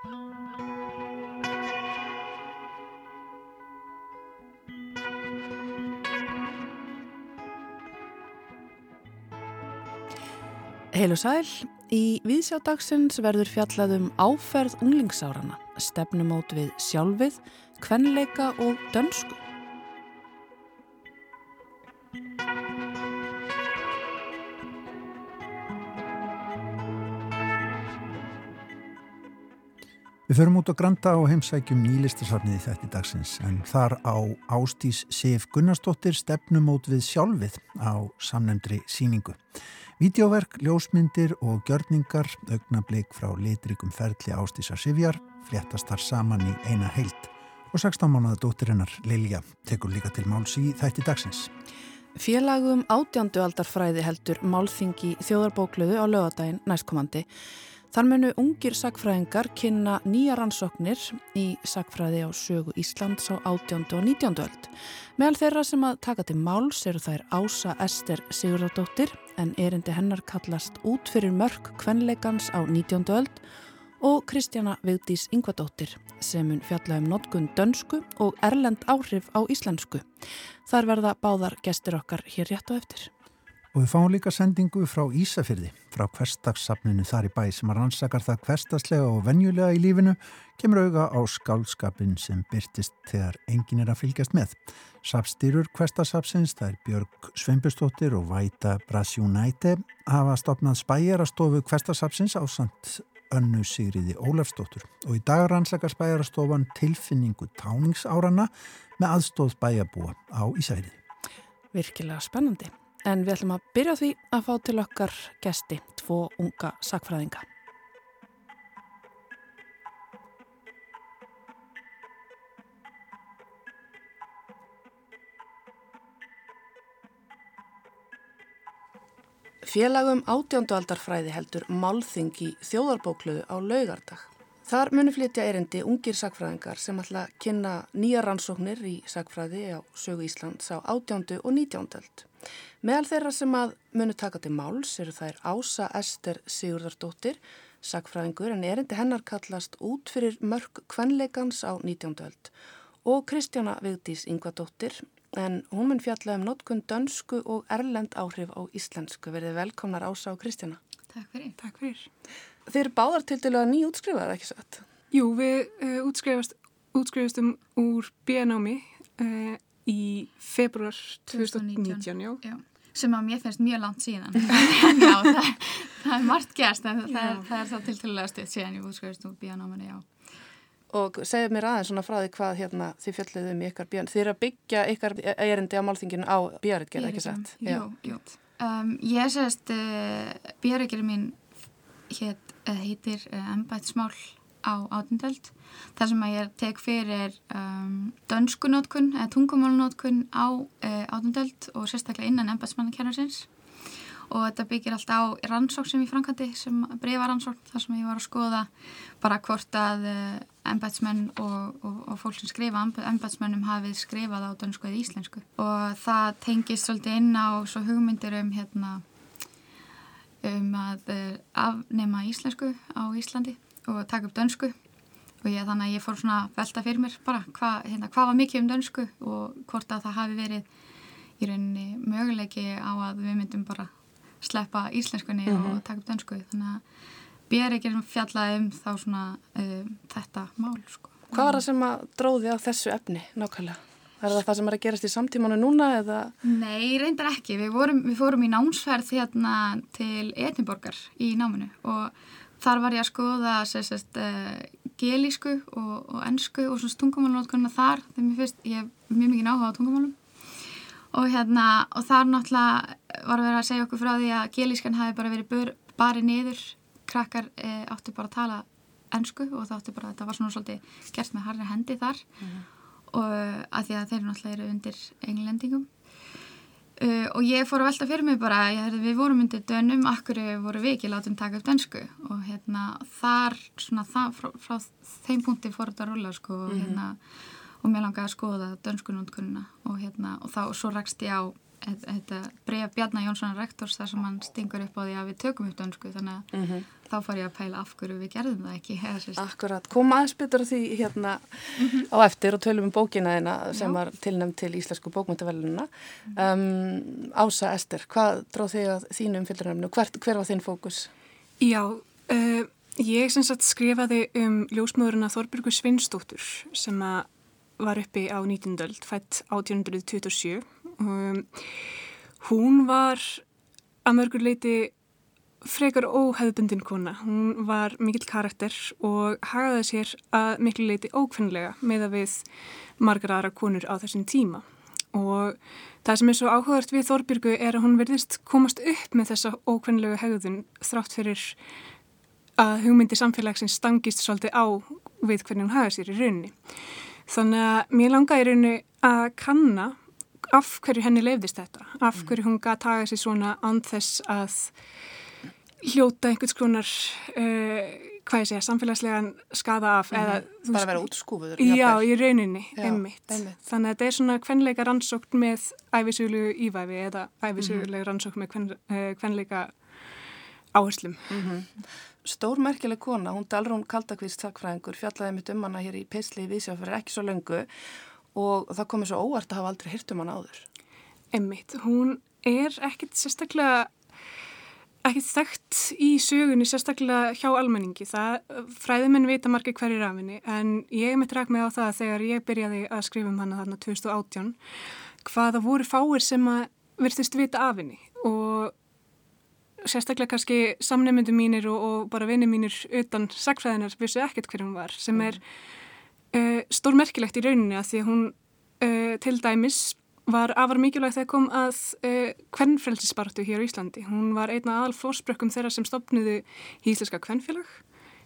Heil og sæl, í viðsjádagsins verður fjallaðum áferð unglingsárana, stefnumót við sjálfið, kvenleika og dönsku. Við förum út á Granda og heimsækjum nýlistasafnið í þetta dagsins en þar á Ástís Sif Gunnarsdóttir stefnumót við sjálfið á samnefndri síningu. Vídeóverk, ljósmyndir og gjörningar, augnablík frá litrikum ferli Ástísar Sivjar, fléttast þar saman í eina heilt og 16 mánuða dóttirinnar Lilja tekur líka til máls í þætti dagsins. Félagum átjándu aldarfræði heldur málþingi þjóðarbóklöðu á lögadaginn næstkomandi. Þar munu ungir sagfræðingar kynna nýja rannsóknir í sagfræði á sögu Íslands á átjándu og nítjándu öld. Meðal þeirra sem að taka til máls eru þær Ása Ester Sigurðardóttir, en erindi hennar kallast út fyrir mörg kvenleikans á 19. öld og Kristjana Vigdís Yngvadóttir sem mun fjalla um notkun dönsku og erlend áhrif á íslensku. Þar verða báðar gestur okkar hér rétt og eftir. Og við fáum líka sendingu frá Ísafyrði, frá hverstagssapninu þar í bæ sem að rannsakar það hverstaslega og venjulega í lífinu, kemur auga á skálskapin sem byrtist þegar engin er að fylgjast með. Sapstýrur hverstagsapsins, það er Björg Sveinbjörnsdóttir og Væta Brasjúnæti, hafa stopnað spæjarastofu hverstagsapsins á samt önnu Sigriði Ólafsdóttur og í dag rannsakar spæjarastofan tilfinningu táningsárana með aðstóð bæjabúa á Ísafyrði. Virkilega spennandi. En við ætlum að byrja því að fá til okkar gesti, tvo unga sakfræðinga. Félagum átjándualdarfræði heldur málþing í þjóðarbókluðu á laugardag. Þar muni flytja erindi ungir sakfræðingar sem ætla að kynna nýja rannsóknir í sakfræði á sögu Íslands á átjándu og nítjándöld. Meðal þeirra sem að munu taka til máls eru þær Ása Ester Sigurðardóttir, sakfræðingur en erindi hennar kallast út fyrir mörg kvenleikans á 19. öld og Kristjana Vigdís Yngvadóttir en hún mun fjalla um notkun dönsku og erlend áhrif á íslensku. Verðið velkomnar Ása og Kristjana. Takk fyrir. Takk fyrir. Þeir eru báðar til dælu að nýja útskrifaða, ekki satt? Jú, við uh, útskrifast, útskrifastum úr BNámi uh, í februar 2019, 2019 já. já. Sem að mér finnst mjög langt síðan. Já, það, það er margt gerst en það er, það er það tilturlega stutt síðan ég útskriðist úr bíanáminni, já. Og segð mér aðeins svona frá því hvað hérna, þið fjalliðu um ykkar bían þið eru að byggja ykkar erindi á málþinginu á bíaritgerð, ekki sett? Jú, jú. Um, Ég segist uh, bíaritgerð mín heit, uh, heitir uh, Embætsmál á átundöld þar sem að ég tek fyrir um, dönskunótkun eða tungumálunótkun á uh, átundöld og sérstaklega innan embætsmannakernarsins og þetta byggir alltaf á rannsók sem ég framkvæmdi sem breyfa rannsók þar sem ég var að skoða bara hvort að uh, embætsmenn og, og, og fólk sem skrifa embætsmennum hafið skrifað á dönsku eða íslensku. Og það tengist svolítið inn á svo hugmyndir um hérna um að uh, afnema íslensku á Íslandi og taka upp dönsku og ég, þannig að ég fór svona velta fyrir mér bara hvað hérna, hva var mikið um dönsku og hvort að það hafi verið í rauninni möguleiki á að við myndum bara sleppa íslenskunni mm -hmm. og mhm. taka upp dönsku þannig að bér ekki fjallaði um þá svona um, þetta mál sko. Hvað var það sem að dróði á þessu efni nákvæmlega? Er það það sem er að gerast í samtímanu núna eða? Nei, reyndar ekki. Við, vorum, við fórum í námsferð hérna til Edinborgar í náminu og þar var ég að skoða sérst, uh, gelísku og, og ennsku og svona tungumálunótkunna þar þegar mér finnst, ég hef mjög mikið náhuga á tungumálum. Og hérna og þar náttúrulega var verið að segja okkur frá því að gelískan hafi bara verið barið niður, krakkar eh, áttu bara að tala ennsku og það áttu bara, þetta var svona svolítið gert með harri hendi þar. Mm og að því að þeir náttúrulega eru undir englendingum Uh, og ég fór að velta fyrir mig bara, ég, við vorum undir dönum, akkur voru við ekki látum taka upp dönsku og hérna þar, svona það, frá, frá þeim punkti fór þetta að rulla sko og mm -hmm. hérna og mér langaði að skoða dönskunundkununa og hérna og þá, og svo rakst ég á þetta bregja Bjarnar Jónssonar rektors þar sem hann stingur upp á því að við tökum upp dönsku þannig að mm -hmm. þá fór ég að pæla af hverju við gerðum það ekki. Akkurat, kom aðeins betur því hérna mm -hmm. á eftir og tölum um bókina þeina sem Já. var tilnæmt til Íslensku bókmyndavelununa. Um, Ása Ester, hvað dróð þig að þínu umfylluröfnu? Hver, hver var þinn fókus? Já, uh, ég sem sagt skrifaði um ljósmöðurina Þorbjörgu Svinsdóttur sem var uppi á 19. öld, fætt 1827 Um, hún var að mörgur leiti frekar óheðbundin kona. Hún var mikill karakter og hagaði sér að miklu leiti ókvennilega með að við margar aðra konur á þessum tíma. Og það sem er svo áhugavert við Þorbjörgu er að hún verðist komast upp með þessa ókvennilegu hegðun þrátt fyrir að hugmyndi samfélagsins stangist svolítið á við hvernig hún hagaði sér í rauninni. Þannig að mér langaði í rauninni að kanna af hverju henni leifðist þetta, af mm. hverju hún gæti taka sér svona andþess að hljóta einhvers konar uh, hvað ég segja, samfélagslegan skada af mm. eða, bara vera útskúfuður já, í rauninni, einmitt. einmitt þannig að þetta er svona kvenleika rannsókn með æfisuglu ívæfi eða æfisuglu mm. rannsókn með kven, uh, kvenleika áherslum -hmm. Stórmerkileg kona, hún Dalrún Kaldakvist sakfræðingur fjallaði mitt um hana hér í Peisli í Vísjá fyrir ekki svo löngu og það komið svo óvart að hafa aldrei hirt um hann áður. Emmitt, hún er ekkit sérstaklega ekkit þekkt í sögunni sérstaklega hjá almenningi. Það fræðuminn vita margir hverjir af henni en ég mitt ræk með á það þegar ég byrjaði að skrifa um hana þarna 2018 hvaða voru fáir sem að verðist vita af henni og sérstaklega kannski samnefndu mínir og, og bara vinni mínir utan sagfræðinar vissu ekkert hverjum var sem er mm uh, stórmerkilegt í rauninni að því að hún uh, til dæmis var afar mikilvægt þegar kom að uh, kvennfrelsisbartu hér á Íslandi. Hún var einna aðal fórsprökkum þeirra sem stopnuðu Íslenska kvennfélag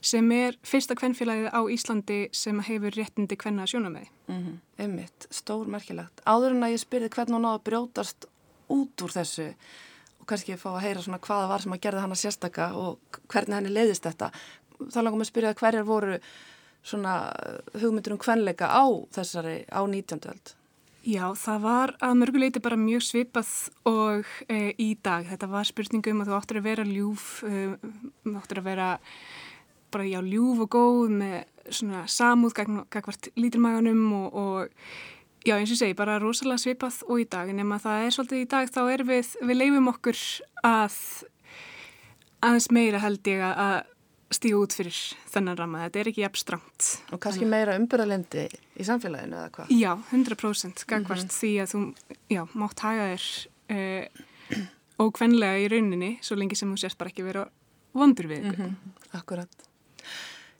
sem er fyrsta kvennfélagið á Íslandi sem hefur réttindi kvenna sjónamæði. Mm -hmm. Emmitt, stór merkilegt. Áður en að ég spyrði hvernig hún á að brjótast út úr þessu og kannski fá að heyra svona hvaða var sem að gerða hana sérstaka og hvernig henni leiðist þetta. Þá langum við að spyrja hverjar voru svona hugmyndur um kvenleika á þessari, á 19. öld? Já, það var að mörguleiti bara mjög svipað og e, í dag. Þetta var spurningum að þú áttur að vera ljúf, e, áttur að vera bara já, ljúf og góð með svona samúð gagvart lítilmaganum og, og já, eins og segi, bara rosalega svipað og í dag. En ef maður það er svolítið í dag, þá er við, við leifum okkur að aðeins meira held ég að stíu út fyrir þennan ramma, þetta er ekki abstrakt. Og kannski meira umbyrðalendi í samfélaginu eða hvað? Já, 100% gangvart mm -hmm. því að þú, já, mátt haga þér uh, ókvenlega í rauninni svo lengi sem þú sérst bara ekki vera vondur við ykkur. Mm -hmm. Akkurat.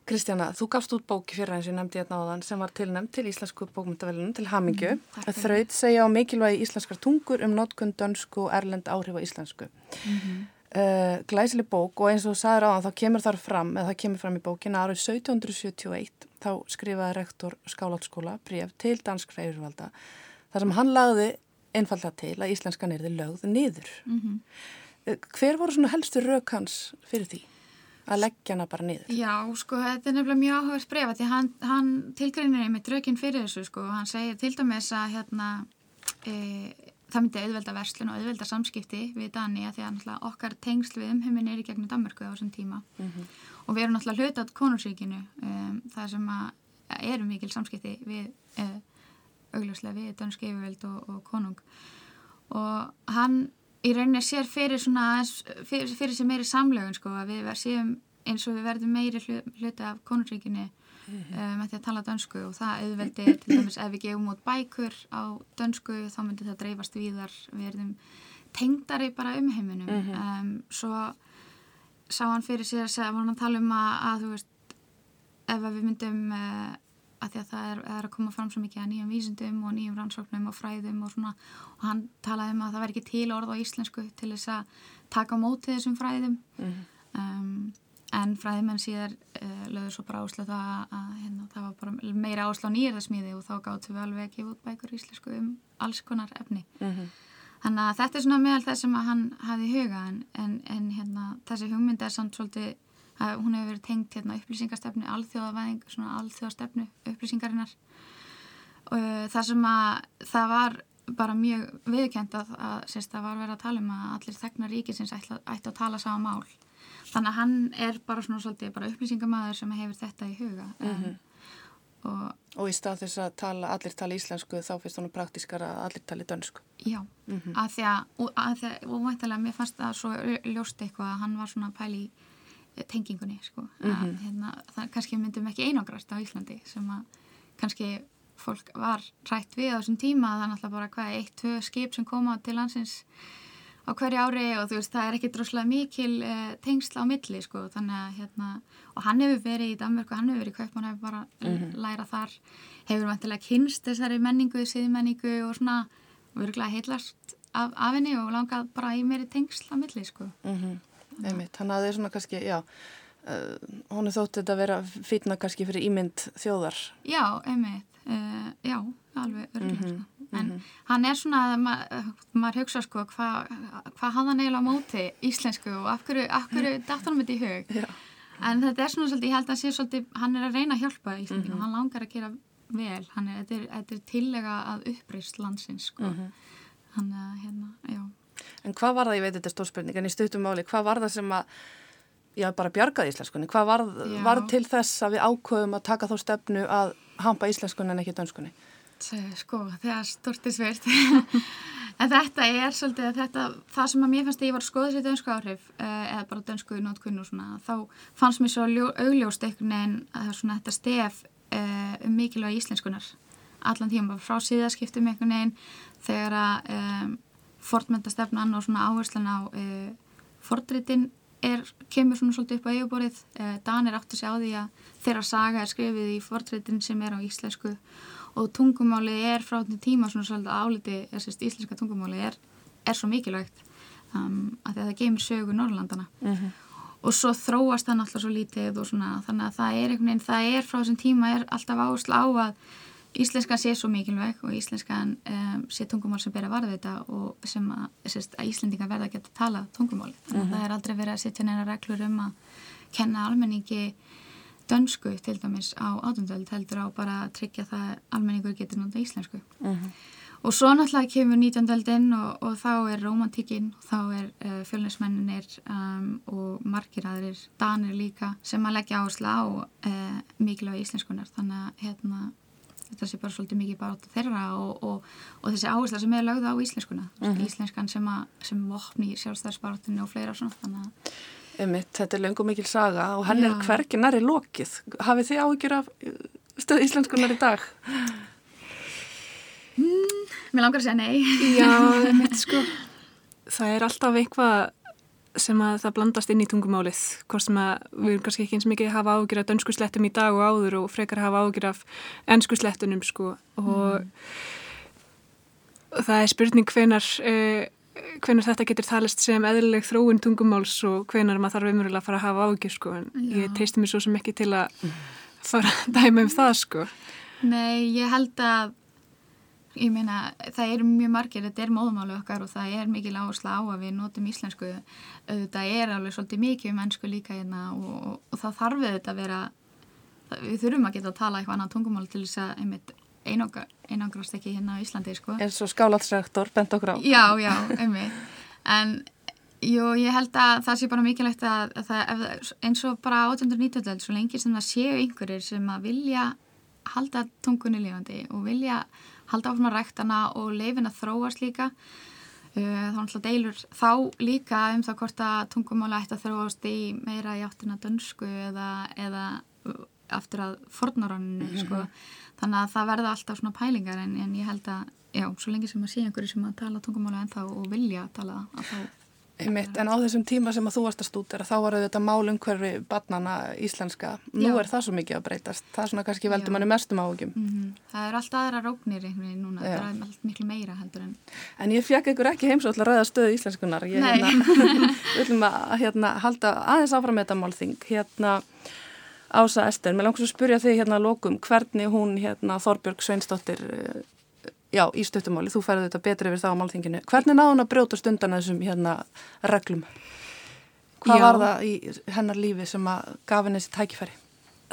Kristjana, þú gafst út bóki fyrir eins og nefndi hérna áðan sem var tilnæmt til Íslensku bókmyndavelunum til Hamingju. Mm, Þraut segja á mikilvægi íslenskar tungur um notkund, dönsku og erlend áhrif á íslensku. -hmm uh, glæsileg bók og eins og þú sagður á það þá kemur þar fram, eða það kemur fram í bókina árið 1771 þá skrifaði rektor skáláttskóla bref til dansk freyfurvalda þar sem hann lagði einfallega til að íslenskan er þið lögð niður mm -hmm. hver voru svona helstu rauk hans fyrir því? að leggja hana bara niður. Já, sko, þetta er nefnilega mjög áhugast brefa því hann, hann tilgreinir einmitt raukinn fyrir þessu, sko, hann segir til dæmis að hérna e, það myndi auðvelda verslun og auðvelda samskipti við Dani að því að okkar tengsl við umheimin er í gegnum Danmarku á þessum tíma mm -hmm. og við erum náttúrulega hlutað konursríkinu um, það sem að eru mikil samskipti við uh, augljóslega við danski yfirveld og, og konung og hann í rauninni sér fyrir svona fyrir, fyrir sem meiri samlögun sko að við séum eins og við verðum meiri hluta af konursríkinu mm -hmm. uh, með því að tala dönsku og það auðveldi til dæmis ef við gefum út bækur á dönsku þá myndir það dreifast viðar við erum tengdari bara um heiminum mm -hmm. um, svo sá hann fyrir sér að hann að tala um að, að þú veist ef við myndum uh, að því að það er, er að koma fram svo mikið að nýjum vísundum og nýjum rannsóknum og fræðum og svona og hann talaði um að það verði ekki til orð á íslensku til þess að taka á móti þessum fræðum mm -hmm. um, en fræðimenn síðar uh, lögur svo bara ásla það að hérna, það var bara meira ásla á nýjörðarsmíði og þá gáttu við alveg að gefa út bækur íslensku um alls konar efni. Mm -hmm. þannig að þetta er svona meðal þess sem hann hafi í huga en, en, en hérna, þessi hugmynd er samt svolítið að hún hefur verið tengt hérna, upplýsingarstefnu alþjóðavæðing, svona alþjóðastefnu upplýsingarinnar. Uh, það sem að það var bara mjög viðkend að, að sérst, það var verið að tala um að allir þegna ríkisins ætti, að tala sama mál þannig að hann er bara svona svolítið bara upplýsingamæður sem hefur þetta í huga mm -hmm. og, og í stað þess að tala, allir tala íslensku þá finnst það praktískar að allir tala dönsku Já, mm -hmm. að því að og, að að, og mæntilega mér fannst það svo ljóst eitthvað að hann var svona pæli tengingunni sko mm -hmm. að, hérna, það kannski myndum ekki einangrast á Íslandi sem að kannski fólk var rætt við á þessum tíma er náttúrulega bara hvað eitt, tvö skip sem koma til landsins á hverju ári og þú veist það er ekki droslega mikil eh, tengsla á milli sko þannig að hérna og hann hefur verið í Danmark og hann hefur verið í Kaupmann hefur bara mm -hmm. læra þar hefur vantilega kynst þessari menningu, síðmenningu og svona virkulega heilast af, af henni og langað bara í meiri tengsla á milli sko mm -hmm. Einmitt, þannig að það er svona kannski, já uh, hún er þóttið að vera fýtna kannski fyrir ímynd þjóðar Já, einmitt, uh, já, alveg örgulega mm -hmm. sko en mm -hmm. hann er svona, ma maður hugsa sko hvað hva hafði hann eiginlega á móti íslensku og af hverju, hverju hann myndi í hug Já. en þetta er svona svolítið, ég held að sé svolítið hann er að reyna að hjálpa íslensku mm -hmm. hann langar að gera vel, hann er, þetta er, þetta er tillega að uppreist landsins sko mm -hmm. hann er hérna, já En hvað var það, ég veit þetta er stórspurning en í stuttum máli, hvað var það sem að já, bara bjargaði íslenskunni, hvað var, var til þess að við ákvöðum að taka þá stefnu að hampa íslenskunni en ekki dönskunni? Sko, það er stort í svirt en þetta er svolítið að þetta, það sem að mér fannst að ég var að skoða sér dönsku áhrif eh, eða bara dönsku nótkunn og svona þá fannst mér svo augljóst einhvern veginn að svona þetta stef eh, um mikilvæg íslenskunar allan tíma frá síðaskiptum einhvern veginn þegar að um, fortmyndastefnan og svona áherslan á uh, fordritin er, kemur svona svolítið upp á eigaborið uh, Danir átti sig á því að þeirra saga er skrifið í fordritin sem er á íslensku og tungumálið er frá þetta tíma svona svolítið áliti, þessist íslenska tungumálið er, er svo mikilvægt um, að það geymir sögu Norrlandana mm -hmm. og svo þróast það náttúrulega svo lítið og svona þannig að það er einhvern veginn, það er frá þessum tíma er alltaf áherslu á að íslenskan sé svo mikilvæg og íslenskan um, sé tungumál sem ber að varða þetta og sem að, sérst, að Íslendinga verða að geta tala tungumáli þannig að mm -hmm. það er aldrei verið að setja neina reglur um að kenna almenningi dönsku til dæmis á átundöld heldur á bara að tryggja það að almenningur getur nota íslensku uh mhm. -huh. og svo náttúrulega kemur 19. öldinn og, og þá er romantikinn og þá er uh, fjölnismenninir um, og margir aðrir danir líka sem að leggja áherslu á uh, mikilvæg íslenskunar þannig að hérna, þetta sé bara svolítið mikið bara á þeirra og, og, og þessi áhersla sem er lögða á íslenskuna uh mhm. -huh. íslenskan sem, að, sem vopni í sjálfstæðarspartinu og fleira svona þannig að Einmitt, þetta er löngum mikil saga og henn Já. er hverki næri lokið. Hafið þið áhyggjur af uh, stöð íslenskunar í dag? Mm, mér langar að segja nei. Já, einmitt sko. Það er alltaf eitthvað sem að það blandast inn í tungumálið. Hvort sem að við erum kannski ekki eins mikið að hafa áhyggjur af dönsku slettum í dag og áður og frekar að hafa áhyggjur af ennsku slettunum sko. Og mm. það er spurning hvenar... Uh, hvenar þetta getur talist sem eðlileg þróun tungumáls og hvenar maður þarf umverulega að fara að hafa ágjur sko en Já. ég treysti mér svo sem ekki til að fara að dæma um það sko Nei, ég held að ég meina, það eru mjög margir þetta er móðumálu okkar og það er mikil áhersla á að við notum íslensku það er alveg svolítið mikið um ennsku líka hérna og, og, og það þarf við þetta að vera við þurfum að geta að tala eitthvað annað tungumál til þess að einmitt einangrast ekki hérna á Íslandi sko. En svo skálatsrektor bent okkur á. Já, já, einmitt. En jú, ég held að það sé bara mikilvægt að, að það, eins og bara 1890 svo lengi sem það séu einhverjir sem að vilja halda tungunni lifandi og vilja halda áfram að ræktana og leifin að þróast líka uh, þá náttúrulega deilur þá líka um það hvort að tungumála ætti að þróast í meira í áttina dönsku eða, eða aftur að fornaranninu mm -hmm. sko. Þannig að það verða alltaf svona pælingar en, en ég held að, já, svo lengi sem að sé einhverju sem að tala tungumála en þá og vilja tala að þá Einmitt, en á þessum tíma sem að þú varst að stúdera þá var þetta málumhverfi barnana íslenska, nú Já. er það svo mikið að breytast. Það er svona kannski veldur manni mestum áhugjum mm -hmm. Það er alltaf aðra róknir einhvern veginn núna, Já. það er miklu meira heldur en En ég fekk ykkur ekki heimsótt að ræða stöðu íslenskunar ég hérna, viljum að hérna, halda aðeins áfram með þetta málþing. Hérna Ása Ester, mér langs að spurja þig hérna að lokum hvernig hún hérna Þorbjörg Sveinsdóttir eh, já, í stöttumáli, þú færði þetta betri yfir það á málþinginu, hvernig náðu hún að brjóta stundan þessum hérna reglum hvað já. var það í hennar lífi sem að gaf henni þessi tækifæri?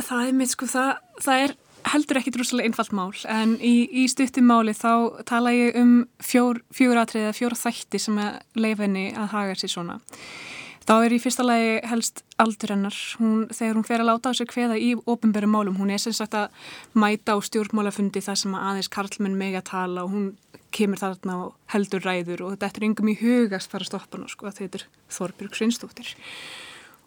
Það er mitt sko, það, það er heldur ekki drúslega einfalt mál en í, í stuttum máli þá tala ég um fjór, fjór atriði eða fjór þætti sem að leifa henni að haga sér svona. Þá er í fyrsta lagi helst aldur hennar, hún, þegar hún fer að láta á sig hveða í ofinbæru málum, hún er sem sagt að mæta á stjórnmálafundi þar sem að aðeins karlmenn meg að tala og hún kemur þarna og heldur ræður og þetta er yngum í hugast fara að stoppa hann sko, þetta er Þorbjörg Svinstóttir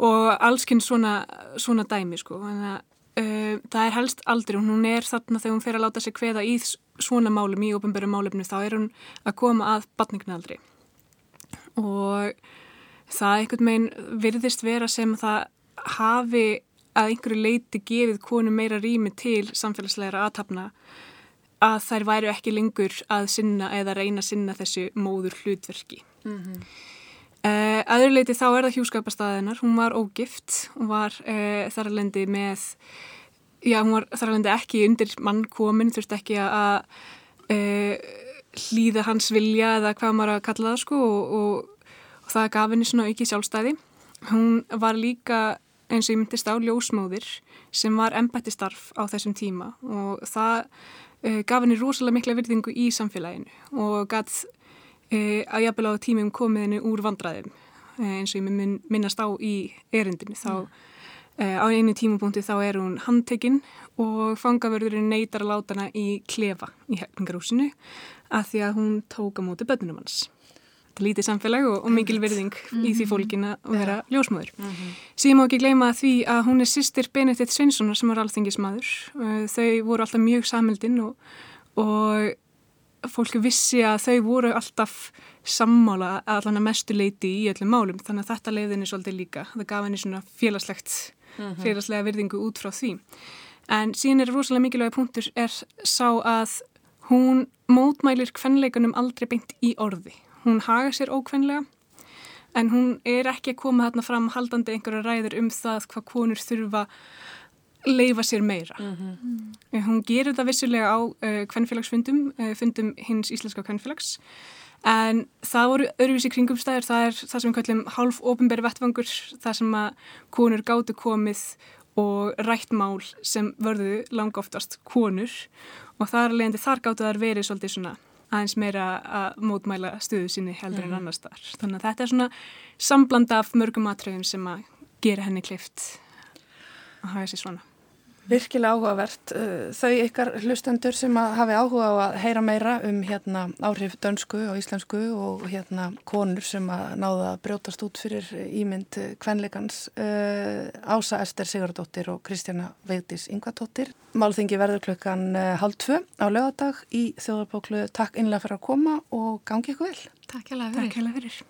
og allskinn svona, svona dæmi sko, að Uh, það er helst aldrei, hún er þarna þegar hún fer að láta sig hveða í svona málum, í ofinbæru málumni, þá er hún að koma að batningnaaldri og það einhvern veginn virðist vera sem það hafi að einhverju leiti gefið konu meira rými til samfélagslegra aðtapna að þær væru ekki lengur að sinna eða reyna að sinna þessu móður hlutverki. Mm -hmm. Uh, Aðurleiti þá er það hjúskapastæðinar, hún var ógift, hún var uh, þar að lendi með, já hún var þar að lendi ekki undir mannkomin, þurfti ekki að uh, hlýða hans vilja eða hvað maður að kalla það sko og, og það gaf henni svona ekki sjálfstæði. Hún var líka eins og ég myndist á ljósmóðir sem var embættistarf á þessum tíma og það gaf henni rosalega mikla virðingu í samfélaginu og gætt e, að jafnvel á tímum komið henni úr vandraðum e, eins og ég minn, minnast á í erindinu þá mm. á einu tímupunkti þá er hún handtekinn og fangavörðurinn neytar að láta hana í klefa í hefningarúsinu að því að hún tóka mútið bönnunum hans þetta lítið samfélag og, og mikil verðing mm -hmm. í því mhm. fólkin að vera ja. ljósmöður mm -hmm. síðan má ekki gleyma því að hún er sýstir Benedikt Sveinssonar sem var alþingismadur e, þau voru alltaf mjög samildinn og, og fólki vissi að þau voru alltaf sammála allan að mestu leiti í öllum málum þannig að þetta leiðinni svolítið líka það gaf henni svona félagslegt -hmm. félagslega virðingu út frá því en síðan er rosalega mikilvægi punktur er sá að hún mótmælir kvenleikunum aldrei beint í orði hún haga sér ókvenlega en hún er ekki að koma þarna fram haldandi einhverja ræður um það hvað konur þurfa leifa sér meira. Mm -hmm. Hún gerir það vissulega á uh, kvennfélagsfundum, uh, fundum hins íslenska kvennfélags, en það voru öðruvísi kringumstæður, það er það sem við kallum hálf ofinberi vettvangur, það sem að konur gáttu komið og rætt mál sem vörðu langa oftast konur og þar leðandi þar gáttu þar verið svolítið svona aðeins meira að mótmæla stuðu sinni heldur mm -hmm. en annars þar. Þannig að þetta er svona sambland af mörgum atröðum sem að gera henni kleift að hafa sér svona. Virkilega áhugavert. Uh, þau ykkar hlustendur sem hafi áhuga á að heyra meira um hérna, áhrif dönsku og íslensku og hérna, konur sem að náða að brjótast út fyrir ímynd kvenleikans uh, Ása Ester Sigurdóttir og Kristjana Veidis Yngvardóttir. Málþingi verður klukkan uh, halv tvö á lögadag í þjóðarbóklu. Takk innlega fyrir að koma og gangi ykkur vel. Takk hella fyrir.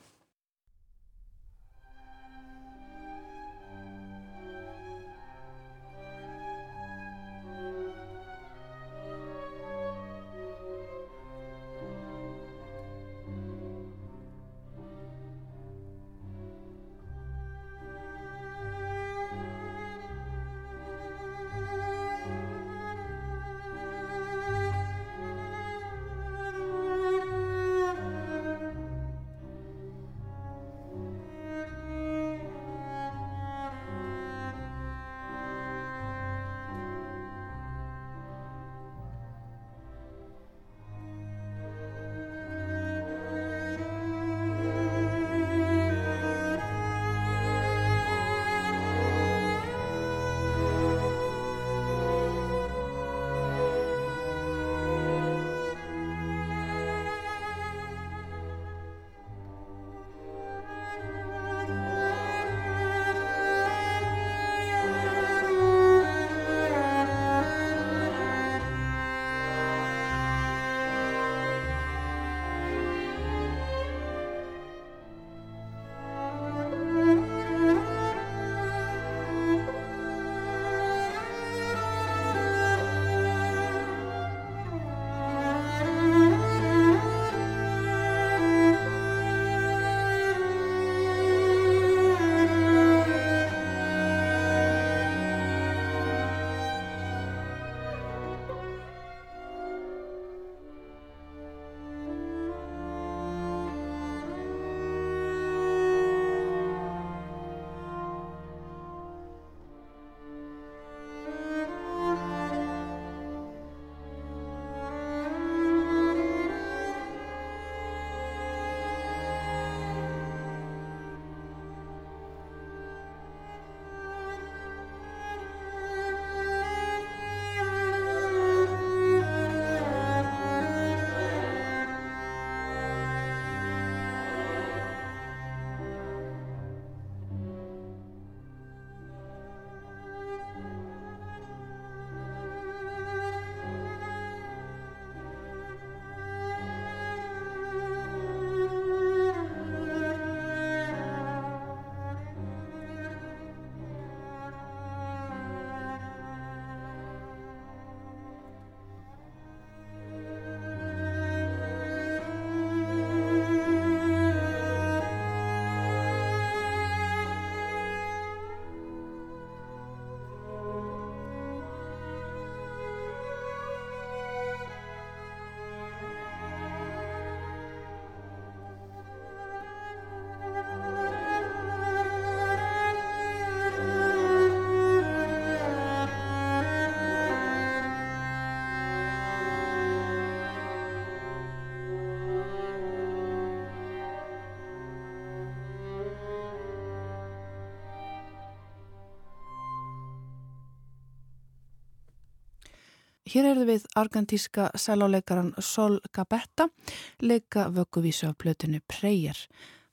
Hér er við argentíska seláleikaran Sol Gabetta leika vögguvísu af blötinu Prayer.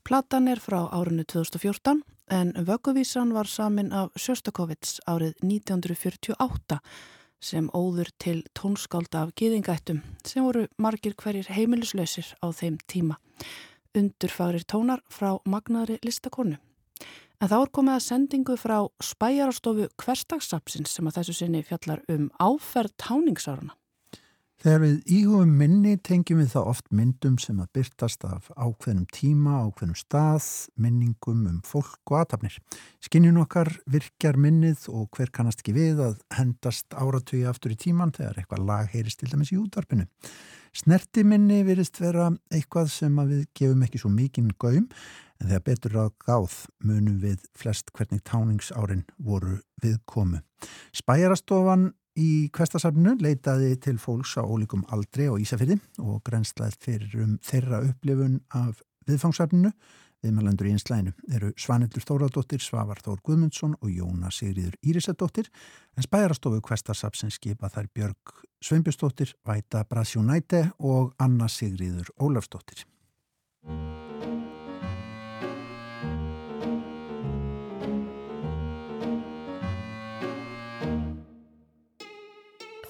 Platan er frá árinu 2014 en vögguvísan var samin af Sjöstakovits árið 1948 sem óður til tónskálda af gýðingættum sem voru margir hverjir heimilislausir á þeim tíma. Undurfagrir tónar frá magnaðri listakonu. En þá er komið að sendingu frá spæjarastofu hverstagssapsins sem að þessu sinni fjallar um áferð táningsáruna. Þegar við íhugum minni tengjum við það oft myndum sem að byrtast af ákveðnum tíma, ákveðnum stað, minningum um fólk og aðtapnir. Skinnjun okkar virkjar minnið og hver kannast ekki við að hendast áratögi aftur í tíman þegar eitthvað lag heyrist til dæmis í útvarpinu. Snerti minni virist vera eitthvað sem við gefum ekki svo mikinn gaum en þegar betur að gáð munum við flest hvernig táningsárin voru viðkomu. Spæjarastofan í kvestasafninu leitaði til fólks á ólíkum aldri á Ísafyrði og grænslaðið fyrir um þeirra upplifun af viðfangsafninu. Viðmælendur í einslæinu eru Svanildur Þóradóttir, Svavar Þór Guðmundsson og Jóna Sigriður Írisadóttir en spæjarastofu kvestasafn skipa þær Björg Sveinbjörnsdóttir, Væta Brasjónæte og Anna Sigriður Ólafsdóttir.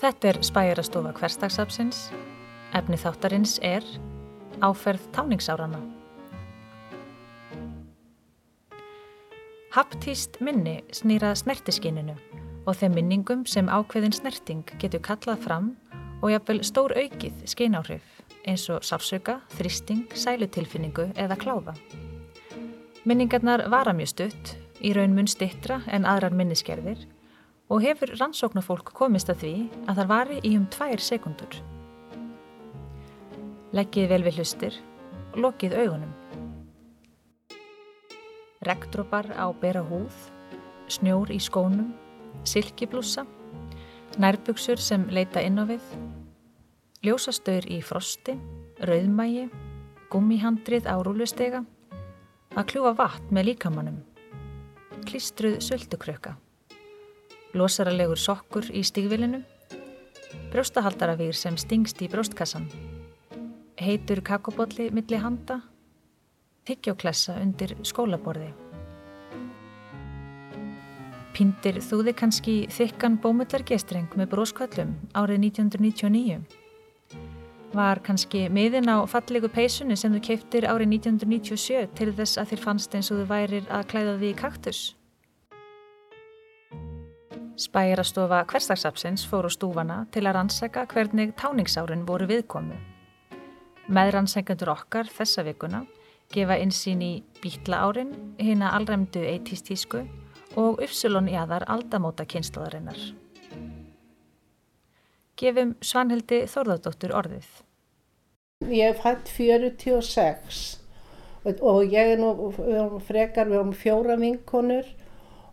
Þetta er spæjarastofa hverstagsapsins. Efni þáttarins er áferð táningsárana. Haptíst minni snýra snertiskinninu og þeim minningum sem ákveðin snerting getur kallað fram og jafnvel stór aukið skináhrif eins og sársöka, þristing, sælutilfinningu eða kláða. Minningarnar vara mjög stutt, í raun mun stittra en aðrar minniskerðir og hefur rannsóknarfólk komist að því að það vari í um tvær sekundur. Leggið vel við hlustir, lokið augunum. Regndrópar á bera húð, snjór í skónum, silkiblúsa, nærbuksur sem leita inn á við, ljósastöður í frosti, rauðmægi, gummihandrið á rúlustega, að kljúa vatn með líkamannum, klistruð söldukröka losaralegur sokkur í stígvilinu, brjóstahaldaravýr sem stingst í brjóstkassan, heitur kakobotli milli handa, tyggjóklessa undir skólaborði. Pindir þúði kannski þykkan bómullargestreng með bróskvallum árið 1999? Var kannski miðin á fallegu peysunni sem þú keiptir árið 1997 til þess að þér fannst eins og þú værir að klæða því í kaktus? Spærastofa hverstagsapsins fór á stúfana til að rannsaka hvernig táningsárin voru viðkomu. Meðrannsengundur okkar þessa vikuna gefa insýn í býtla árin, hina allræmdu eitístísku og uppsulun í aðar aldamóta kynnslóðarinnar. Gefum Svanhildi Þórðardóttur orðið. Ég fætt 46 og ég er nú frekar, við erum fjóra vinkonur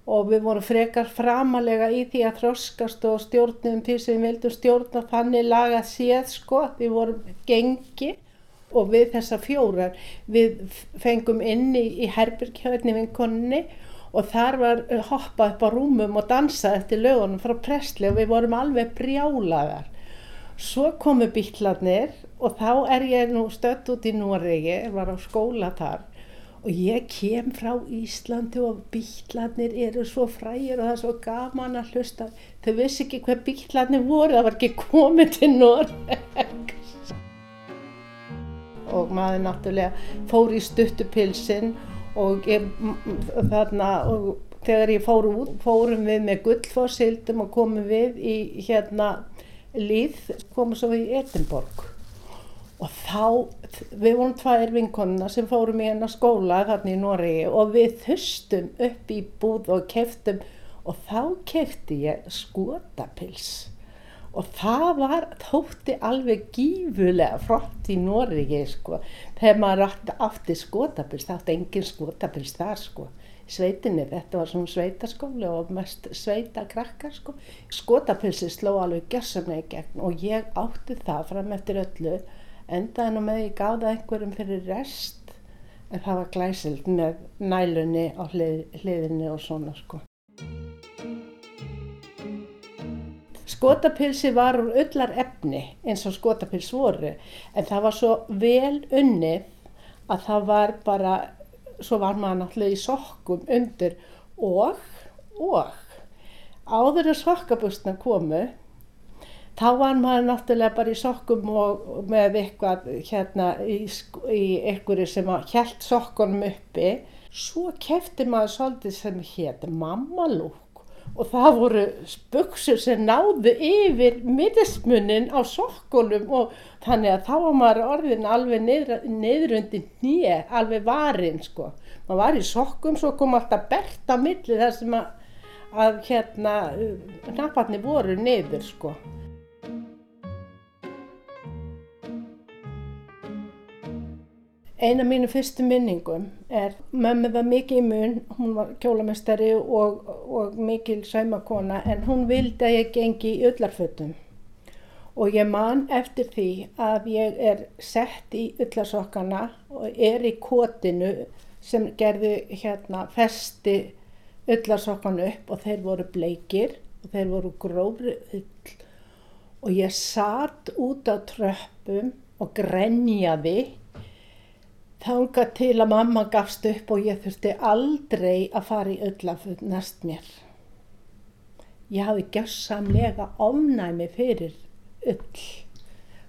og við vorum frekar framalega í því að þroskast og stjórnum því sem við vildum stjórna. Þannig laga séð sko, við vorum gengi og við þessa fjórar. Við fengum inni í herbyrkjöðni vinkonni og þar var hoppað upp á rúmum og dansað eftir lögunum frá Presli og við vorum alveg brjálaðar. Svo komu bílarnir og þá er ég nú stött út í Noregi, var á skóla þar og ég kem frá Íslandi og bílarnir eru svo frægir og það er svo gaman að hlusta. Þau vissi ekki hvað bílarnir voru það var ekki komið til Norregs og maður náttúrulega fór í stuttupilsin og, ég, þarna, og þegar ég fór út fórum við með gullfossildum og komum við í hérna líð komum svo í Edinborg og þá, við vorum tvær vinkonuna sem fórum í hennar skóla þarna í Noregi og við þustum upp í búð og keftum og þá kefti ég skotapils. Og það var, þótti alveg gífulega frott í Noregi sko, þegar maður átti skotapils, það átti engin skotapils þar sko. Sveitinni, þetta var svona sveitaskóli og mest sveita krakkar sko. Skotapilsi sló alveg gerðsamlega í gegn og ég átti það fram eftir öllu endaði nú með ég gáða einhverjum fyrir rest en það var glæsild með nælunni á hlið, hliðinni og svona sko. skotapilsi var úr öllar efni eins og skotapils voru en það var svo vel unnið að það var bara, svo var maður náttúrulega í sokkum undir og, og áður en sokkabustna komu þá var maður náttúrulega bara í sokkum og með eitthvað hérna í, í einhverju sem held sokkunum uppi svo kefti maður svolítið sem hétt mammalúk og það voru buksur sem náðu yfir miðismunnin á sokkunum og þannig að þá var maður orðin alveg niðrundi nýja, alveg varinn sko. maður var í sokkum, svo kom alltaf berta milli þar sem að, að hérna, naparni voru niður sko. Eina mínu fyrstu minningum er, mömmu var mikið í mun, hún var kjólamestari og, og mikil saumakona en hún vildi að ég gengi í öllarfötum. Og ég man eftir því að ég er sett í öllarsokkana og er í kotinu sem gerði hérna festi öllarsokkanu upp og þeir voru bleikir og þeir voru grófri ull og ég satt út á tröppum og grenjaði Þánga til að mamma gafst upp og ég þurfti aldrei að fara í öllaföld næst mér. Ég hafi gjössamlega ofnæmi fyrir öll.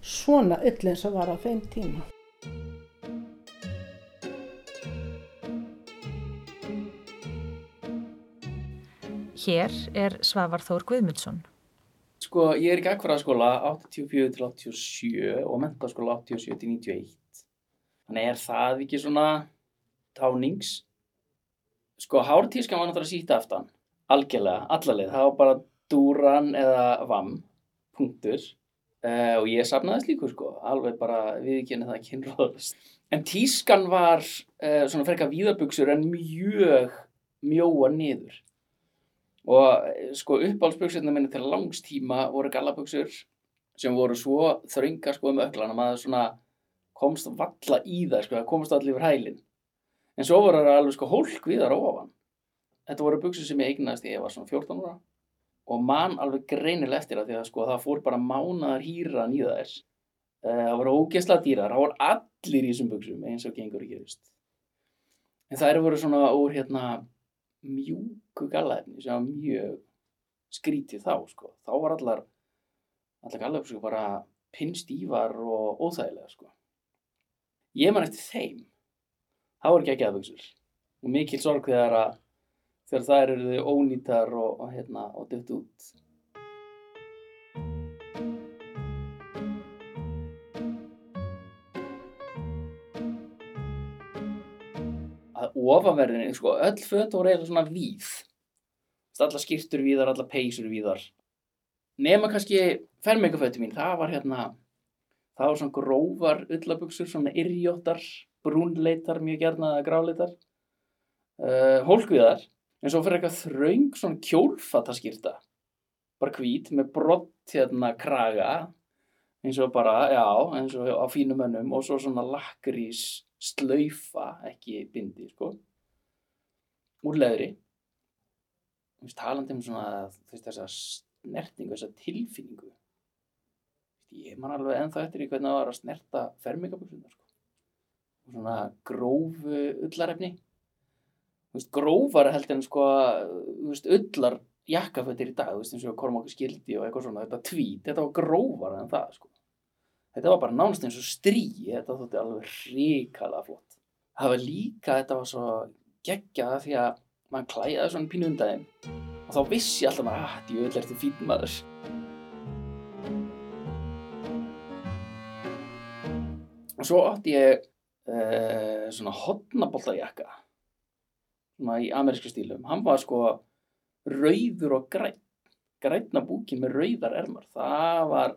Svona öll eins og var á þeim tíma. Hér er Svavar Þór Guðmundsson. Sko, ég er í gagfræðaskóla 84-87 og mentaskóla 87-91 Þannig er það ekki svona tánings. Sko hártískan var náttúrulega síta aftan. Algjörlega, allarleið. Það var bara dúran eða vam, punktur. Uh, og ég sapnaði slíku sko, alveg bara viðkynni það kynróðast. En tískan var uh, svona frekka víðabugsur en mjög mjóa niður. Og uh, sko uppáhaldsbugsurna minni til langstíma voru gallabugsur sem voru svo þröngar sko um öklan að svona komst valla í það, sko, það komst allir yfir hælinn. En svo voru það alveg sko hólk við þar ofan. Þetta voru buksur sem ég eignaðist ég var svona 14 ára og mann alveg greinileg eftir það því að sko það fór bara mánaðar hýran í þær. Eh, það voru ógesla dýrar, það voru allir í þessum buksum eins og gengur ekki. En það eru voru svona úr hérna mjúku gallaefni sem var mjög skrítið þá, sko. Þá var allar, allar gallaefni bara pinnstífar og óþægilega, sko ég man eftir þeim. Það voru ekki ekki aðvöksur og mikil sorg þegar að þegar það eru þau ónýtar og, og hérna og dött út. Að ofanverðinni sko, öll fött voru eða svona víð. Allar skýrtur víðar, allar peysur víðar. Nema kannski fermingafötti mín, það var hérna það var svona grófar ullabugsur, svona yrjóttar, brúnleitar mjög gerna eða gráleitar, uh, hólkviðar, en svo fyrir eitthvað þraung svona kjólfattaskýrta, bara hvít með brott hérna kraga, eins og bara, já, eins og á fínum önnum og svo svona lakrís slaufa, ekki bindi, sko, úr leðri. Þú veist, talandi um svona, þú veist, þessa snertingu, þessa tilfinningu ég man alveg ennþá eftir í hvernig það var að snerta fermingaböksunar sko. og svona grófu ullarefni veist, grófar heldur en sko veist, ullar jakkaföttir í dag veist, eins og kormáku skildi og eitthvað svona þetta tvít, þetta var grófar en það sko. þetta var bara nánst eins og strí þetta þótti alveg ríkala flott það var líka, þetta var svo geggjað því að mann klæði svona pínu undan og þá vissi alltaf maður að þetta er öll og svo átti ég uh, svona hotnaboltajakka svona í amerísku stílum. Hann var sko rauður og græn grænna búkin með rauðar ermar. Það var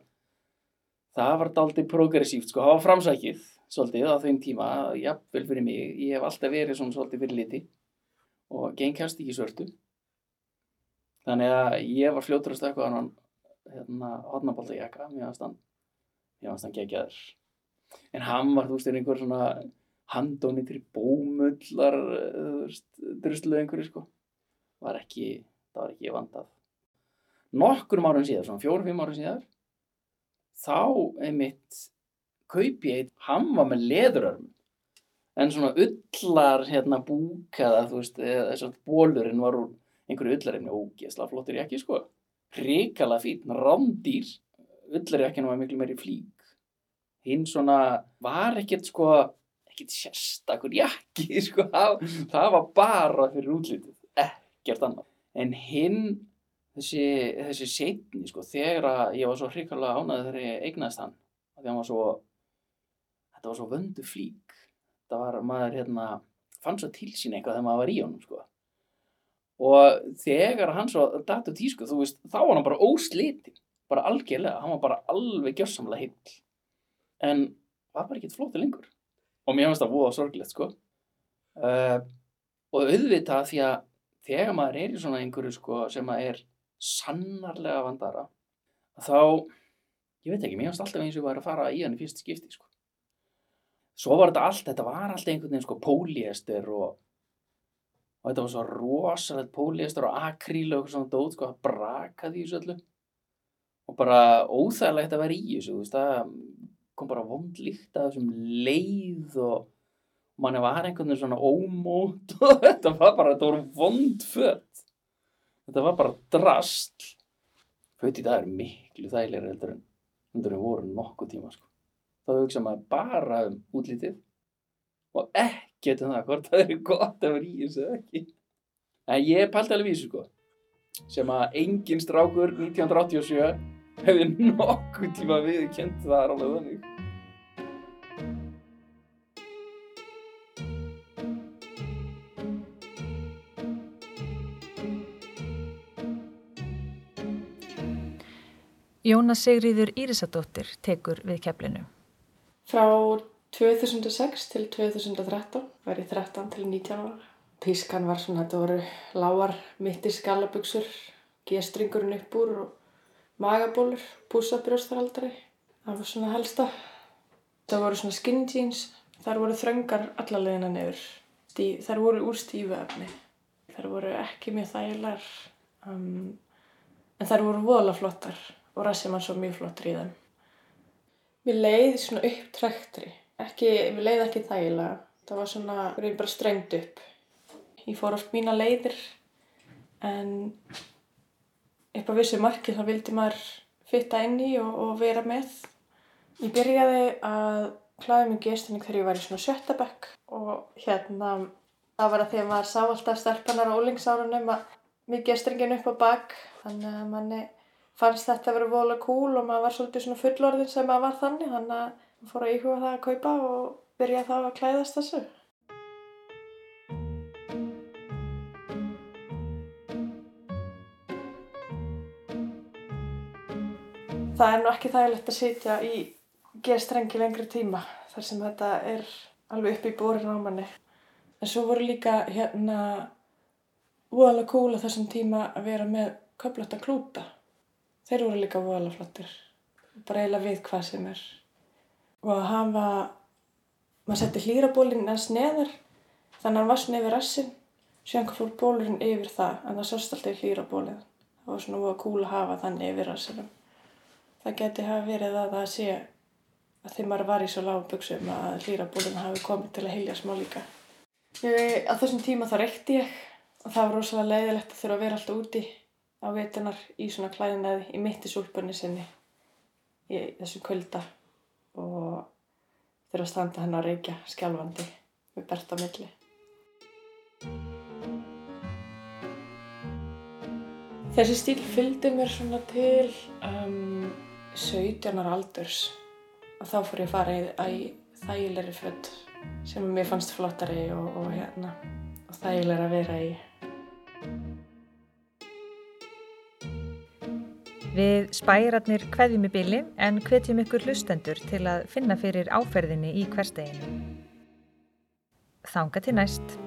það var daldi progressíft sko. Það var framsækið svolítið á þeim tíma jafnvel fyrir mig, ég hef alltaf verið svona svolítið fyrir liti og geng kæst ekki svörtu. Þannig að ég var fljótur að stökka á hann hérna hotnaboltajakka mér varst hann mér varst hann gegjaður en hann var þú veist einhver svona handóni til bómullar druslu einhverju sko. Var ekki, það var ekki vandað. Nokkrum árum síðar, svona fjórum-fimm árum síðar þá einmitt kaupi eitt, hann var með leðurörm en svona ullar hérna búkaða, þú veist þess að bólurinn var úr einhverju ullarinn ógeðsla flottir ég ekki sko. Ríkala fín, rándýr. Ullarjakkinu var miklu meiri flík hinn svona var ekkert sko ekkert sérstakur jakki sko, það var bara fyrir útlítið ekkert annað. En hinn þessi, þessi setni sko, þegar ég var svo hrikalega ánæðið þegar ég eignast hann því hann var svo þetta var svo vöndu flík. Þetta var maður hérna fann svo til sín eitthvað þegar maður var í honum sko. Og þegar hann svo á tísku þú veist þá var hann bara óslitin bara algjörlega, hann var bara alveg gjörsamlega hill en var bara ekkert flótið lengur. Og mér finnst það á sorglegt sko. Uh, og auðvitað því að þegar maður er í svona einhverju sko sem að er sannarlega vandara þá, ég veit ekki, mér finnst alltaf eins og ég var að fara í hann í fyrst skipti sko. Svo var þetta allt, þetta var alltaf einhvern veginn sko póliester og, og þetta var svo rosalegt póliester og akríl og eitthvað svona dót sko að braka því þessu öllu. Og bara óþægilegt að vera í þessu, þú veist, það kom bara vondlíkt að þessum leið og manni var einhvern veginn svona ómót og þetta var bara, þetta voru vondfött þetta var bara drast föt í dag er miklu þægilega heldur en heldur en voru nokkuð tíma sko. þá hugsa maður bara um útlítið og ekkert um það hvort það er gott að vera í þessu ekki. En ég pælti alveg þessu sko sem að engin strákur 1987 hefði nokkuð tíma við kent það er alveg þannig Jóna Sigriður Írisadóttir tekur við keflinu. Frá 2006 til 2013 var ég 13 til 19 ára. Tískan var svona, þetta voru lágar mittir skalabugsur, gestringurinn upp úr og magabólur, púsabrjóstaraldari. Það var svona helsta. Það voru svona skinny jeans, þar voru þröngar allalegina nefur. Þar voru úr stífu efni. Þar voru ekki mjög þægilegar, um, en þar voru volaflottar og rassi mann svo mjög flottur í þeim. Mér leiði svona upptræktri, ekki, mér leiði ekki þægilega, það var svona, það var bara strengt upp. Ég fór oft mína leiðir en upp á vissu marki þá vildi maður fitta inn í og, og vera með. Ég byrjaði að klæða mjög gestinni þegar ég var í svona sjöttabæk og hérna það var að því að maður sá alltaf stelpanar á ólingsárunum að mjög gestringin upp á bakk þannig að manni fannst þetta að vera vola cool og maður var svolítið svona fullorðin sem maður var þannig þannig að maður fór að íhuga það að kaupa og byrja þá að klæðast þessu. Það er nú ekki þægilegt að sitja í gerstrengi lengri tíma þar sem þetta er alveg upp í borin á manni. En svo voru líka hérna vola cool á þessum tíma að vera með köflötta klúta. Þeir voru líka voðalega flottir. Bara eiginlega við hvað sem er. Og að hafa maður setti hlýrabólinn eins neðar þannig að hann var svona yfir rassin síðan fór bólurinn yfir það en það sást alltaf í hlýrabólinn það var svona voða cool að hafa þannig yfir rassinum það geti hafa verið að það sé að þeim maður var í svo lágum buksum að hlýrabólinn hafi komið til að hilja smá líka ég, á þessum tíma þá reykti ég og það var rosalega leiðilegt að þurfa að vera alltaf úti á veitunar í svona klæðinaði í mitti súlpunni sinni í þessu kvölda og þurfa að standa hann á reykja skjálfandi með bert á milli. Þessi stíl fylgdi mér svona til um, 17. aldurs og þá fór ég að fara í, þægilegri född sem mér fannst flottari og, og, hérna, og þægilegri að vera í. Við spæratnir hveðjum í bíli en hvetjum ykkur hlustendur til að finna fyrir áferðinni í hversteginu. Þanga til næst.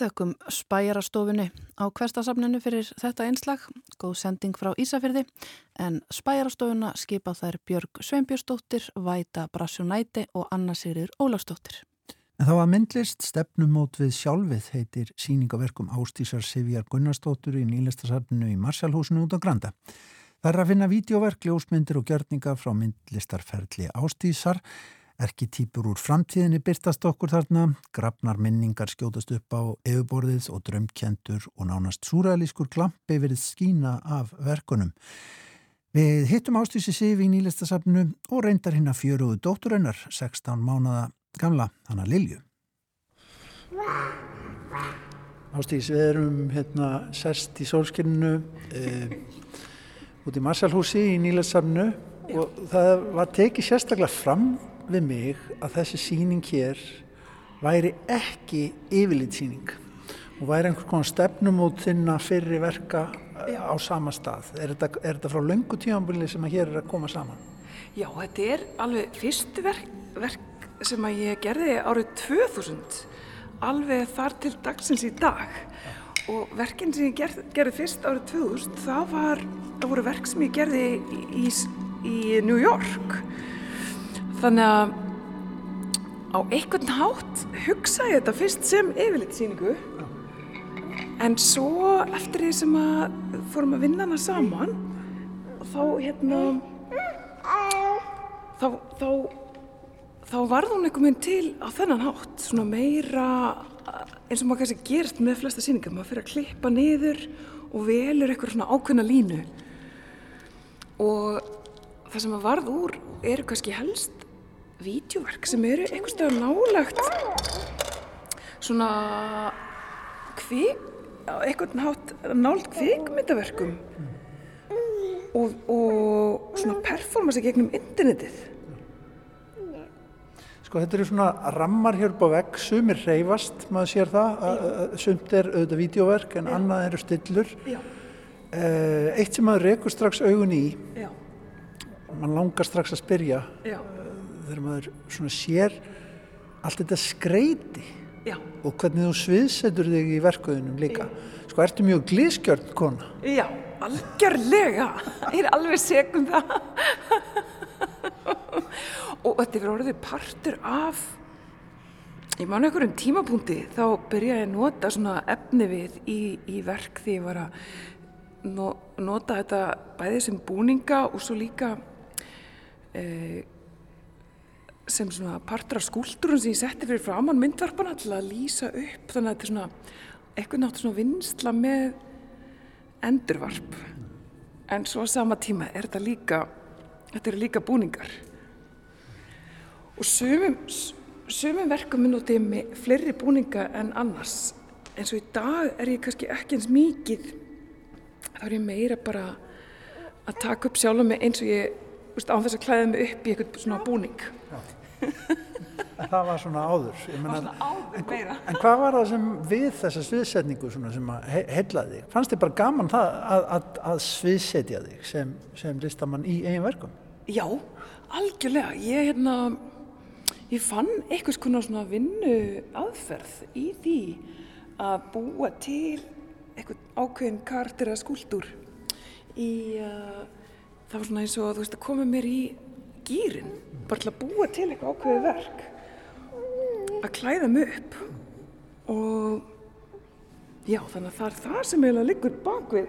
Við þökkum spæjarastofunni á kvestasafninu fyrir þetta einslag, góð sending frá Ísafyrði, en spæjarastofuna skipa þær Björg Sveinbjörnsdóttir, Væta Brassjunæti og Anna Sigrir Ólastóttir. En þá að myndlist stefnumót við sjálfið heitir síningaverkum Ástísar Sivjar Gunnarsdóttur í nýlistasafninu í Marsjálfhúsinu út á Granda. Það er að finna vídeoverk, ljósmyndir og gjörninga frá myndlistarferðli Ástísar, Erkitýpur úr framtíðinni byrtast okkur þarna, grafnar minningar skjótast upp á efuborðið og drömkjendur og nánast súræðalískur klampi verið skína af verkunum. Við hittum Ástísi Sif í nýlistasafnu og reyndar hinn að fjöruðu dótturennar, 16 mánada gamla, hana Lilju. Ástís, við erum hérna sest í sólskynnu eh, út í Marsalhúsi í nýlistasafnu og það var tekið sérstaklega fram við mig að þessi síning hér væri ekki yfirlitsíning og væri einhvers konar stefnum út þinna fyrri verka á sama stað. Er þetta, er þetta frá löngu tímanbili sem að hér er að koma saman? Já, þetta er alveg fyrstu verk, verk sem að ég gerði árið 2000 alveg þar til dagsins í dag Já. og verkinn sem ég gerð, gerði fyrst árið 2000 það, var, það voru verk sem ég gerði í, í, í New York. Þannig að á einhvern hátt hugsa ég þetta fyrst sem yfirleitsýningu en svo eftir því sem að fórum að vinna hana saman þá hérna þá, þá, þá varð hún einhvern veginn til á þennan hátt svona meira eins og maður kannski gerst með flesta síningar maður fyrir að klippa niður og velur eitthvað svona ákveðna línu. Og það sem að varð úr eru kannski helst vídeoverk sem eru einhvers vegar nálagt svona kvik, einhvern hátt nált kvikmyndaverkum og, og svona performance gegnum internetið Sko þetta eru svona rammar hér upp á vegg, sumir reyfast, maður sér það, sumt er auðvitað vídeoverk en Já. annað eru stillur. Já. Eh, eitt sem maður rekur strax augun í, Já. Mann langar strax að spyrja, Já þegar maður svona sér allt þetta skreiti Já. og hvernig þú sviðsetur þig í verkuðunum líka. Sko, ertu mjög glískjörn kona? Já, algjörlega. Ég er alveg segum það. og þetta er orðið partur af ég man einhverjum tímapunkti þá byrjaði að nota svona efni við í, í verk því ég var að no, nota þetta bæðið sem búninga og svo líka eh, sem svona partur af skúldurum sem ég setti fyrir framann myndvarpana til að lýsa upp þannig að þetta er svona eitthvað náttúrulega svona vinsla með endurvarp. En svo sama tíma er þetta líka þetta eru líka búningar. Og sumum sumum verkum út í mig fleiri búninga en annars. Eins og í dag er ég kannski ekki eins mikið. Þá er ég meira bara að taka upp sjálf með eins og ég á þess að klæða mig upp í eitthvað svona búning. Það var svona áður, meina, svona áður en, en hvað var það sem við þessa sviðsetningu sem he heilaði þig? Fannst þið bara gaman það að, að, að sviðsetja þig sem, sem listamann í eigin verkum? Já, algjörlega. Ég, hérna, ég fann eitthvað svona vinnu aðferð í því að búa til eitthvað ákveðin kartir eða skúldur í uh, það var svona eins og þú veist að koma mér í gýrin bara til að búa til eitthvað ákveði verk. Að klæða mig upp. Og já þannig að það er það sem eiginlega liggur bakvið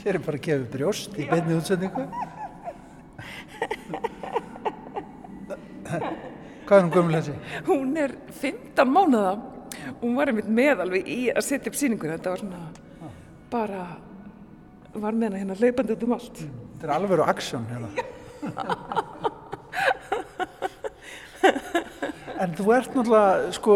Hér er bara að gefa brjóst í beinni útsendingu. Hvað er hún gömul þessi? Hún er 15 mánuða hún var einmitt með alveg í að setja upp síningur þetta var svona bara var með hana hérna leipandi út um allt. Þetta er alveg á aksjón hérna En þú ert náttúrulega sko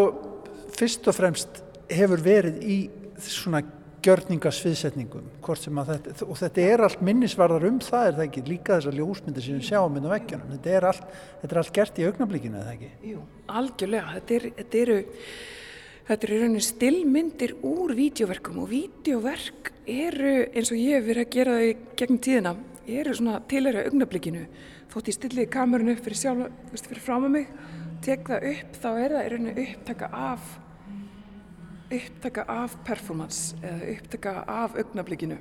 fyrst og fremst hefur verið í svona gjörningasviðsetningum þetta, og þetta er allt minnisvarðar um það er það ekki? Líka þessar ljósmyndir sem við sjáum inn á vekkjunum, þetta er allt, þetta er allt gert í augnablíkinu, eða ekki? Jú, algjörlega, þetta, er, þetta eru þetta eru rauninni stillmyndir úr vídeoverkum og vídeoverk eru eins og ég hef verið að gera þau gegn tíðina, eru svona tilera augnablíkinu, þótt ég stilliði kamerun upp fyrir sjálf, fyrir fram að mig tek það upp þá er það rauninni upptaka af upptaka af performance eða upptaka af augnablikinu.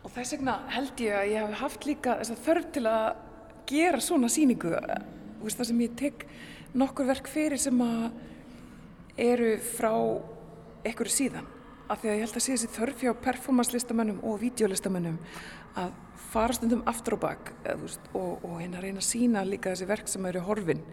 Og þess vegna held ég að ég hef haft líka þess að þörf til að gera svona síningu það sem ég tek nokkur verk fyrir sem að eru frá einhverju síðan. Af því að ég held að sé þessi þörf hjá performance listamönnum og videolistamönnum að fara stundum aftur og bak eða, veist, og, og hérna reyna að sína líka þessi verk sem eru horfin.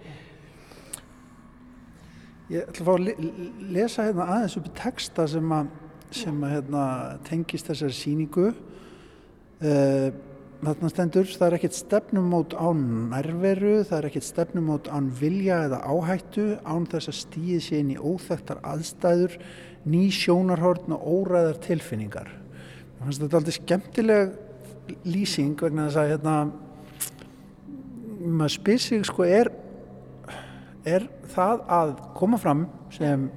Ég ætla að fá að lesa hérna aðeins upp í texta sem að, sem að hérna, tengist þessari síningu uh, þarna stendur það er ekkert stefnumót án nærveru það er ekkert stefnumót án vilja eða áhættu án þess að stýði sér inn í óþægtar aðstæður ný sjónarhórn og óræðar tilfinningar Mér finnst þetta aldrei skemmtileg lýsing vegna þess að hérna, maður spyr sig sko er, er það að koma fram sem,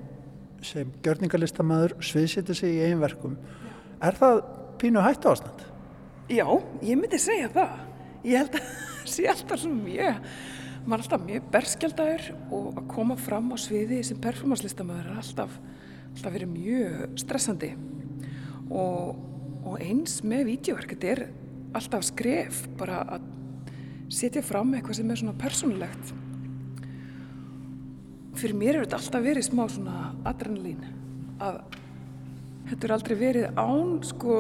sem gjörningarlistamæður sviðsýtja sig í einn verkum er það pínu hættu ástand? Já, ég myndi segja það. Ég held að það sé alltaf svo mjög maður er alltaf mjög berskjaldæður og að koma fram á sviði sem performanslistamæður er alltaf, alltaf verið mjög stressandi. Og, og eins með vídeoverk þetta er alltaf skref bara að setja fram eitthvað sem er svona persónulegt. Fyrir mér er þetta alltaf verið smá svona adrenalín að þetta er aldrei verið án sko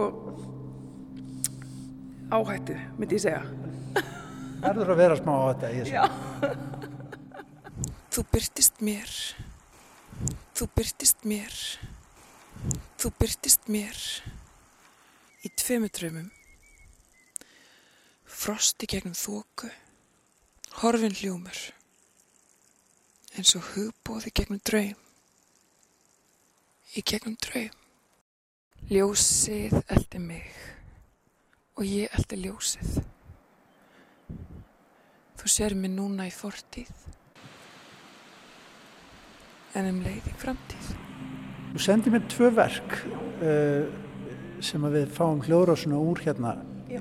áhættu, myndi ég segja. Erður að vera smá áhættu í þessu? Þú byrtist mér. Þú byrtist mér. Þú byrtist mér. Í tveimutröymum frosti gegnum þóku, horfin hljómur, eins og hugbóði gegnum draum, í gegnum draum. Ljósið eldi mig og ég eldi ljósið. Þú sér mig núna í fortíð, en um leið í framtíð. Þú sendið mér tvö verk uh, sem við fáum hljóðrásuna úr hérna Já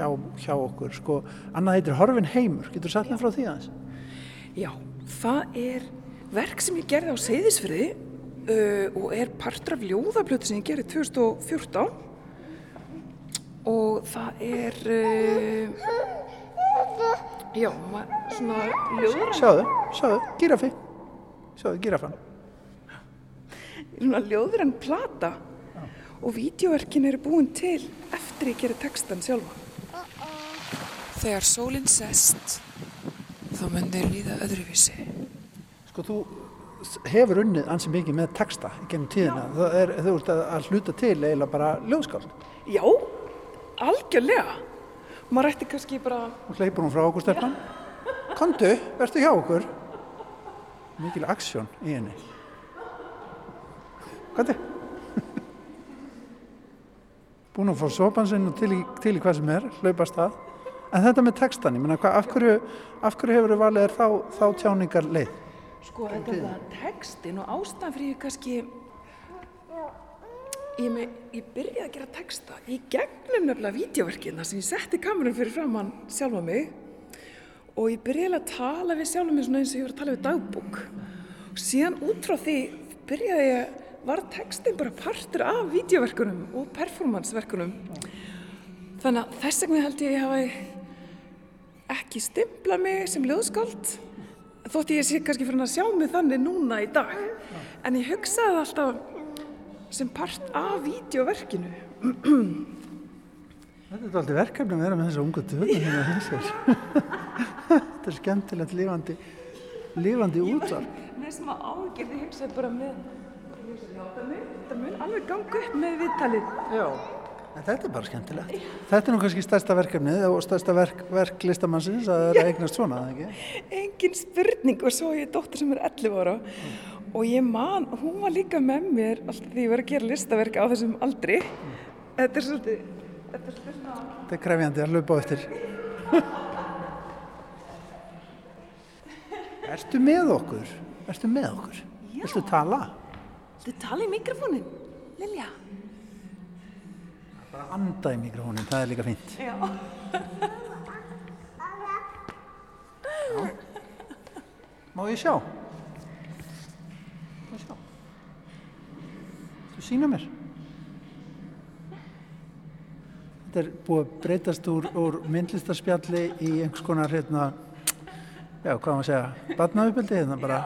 hjá, hjá okkur sko, annað heitir Horfin heimur getur þú sagt mér frá því aðeins? Já, það er verk sem ég gerði á Seyðisfyrði uh, og er partur af ljóðablötu sem ég gerði 2014 og það er uh, já, svona ljóðablötu Sjáðu, sjáðu, girafi Sjáðu, girafan Svona ljóður en plata og vídeoverkin eru búin til eftir ég gerir textan sjálfa Þegar sólinn sest, þá mun þeir líða öðruvísi. Sko, þú hefur unnið ansið mikið með texta í gennum tíðina. Það er, þú ert að hluta til eiginlega bara ljóðskáld. Já, algjörlega. Maður ætti kannski bara... Þú hleypur hún frá okkur stefnan. Kondu, verður hjá okkur. Mikil aksjón í henni. Kondu. Búin að fá sopansinn og til í, til í hvað sem er, hlaupast það. En þetta með textan, ég menna, af hverju, af hverju hefur þið valið þá, þá tjáningar leið? Sko, þetta var textin og ástæðan fyrir kannski, ég, með, ég byrjaði að gera texta í gegnum nefnilega vídeoverkina sem ég setti kamerum fyrir fram hann sjálfa mig. Og ég byrjaði að tala við sjálfa mig svona eins og ég var að tala við dagbúk og síðan út frá því byrjaði ég, var textin bara partur af vídeoverkunum og performanceverkunum. Þannig að þess vegna held ég að ég hafi ekki stimpla mig sem ljóðskáld þótt ég sé kannski fyrir að sjá mig þannig núna í dag. En ég hugsaði alltaf sem part af vídeoverkinu Þetta er alltaf verkefni að vera með þessu ungu dögum hérna þessar Þetta er skemmtilegt lífandi lífandi útvarp Með sem að ágjörði hugsaði bara með þetta mun alveg ganga upp með viðtalið Já En þetta er bara skemmtilegt. Þetta er nú kannski stærsta verkefnið og stærsta verk, verk listamannsins að það er eignast svona? Engin spurning og svo ég dóttur sem er 11 ára mm. Og ég man, hún var líka með mér alltaf því ég var að gera listaverk á þessum aldri. Mm. Þetta er svolítið, þetta er svolítið. Þetta er krefjandi að hlaupa á eftir. Erstu með okkur? Erstu með okkur? Já. Viltu tala? Viltu tala í mikrofónin, Lilja? bara anda í mikrofónin, það er líka fint Já, Já. Má ég sjá? Má ég sjá? Þú sína mér? Þetta er búið að breytast úr, úr myndlistarspjalli í einhvers konar hérna, já, hvað maður segja, batnaupildi, hérna bara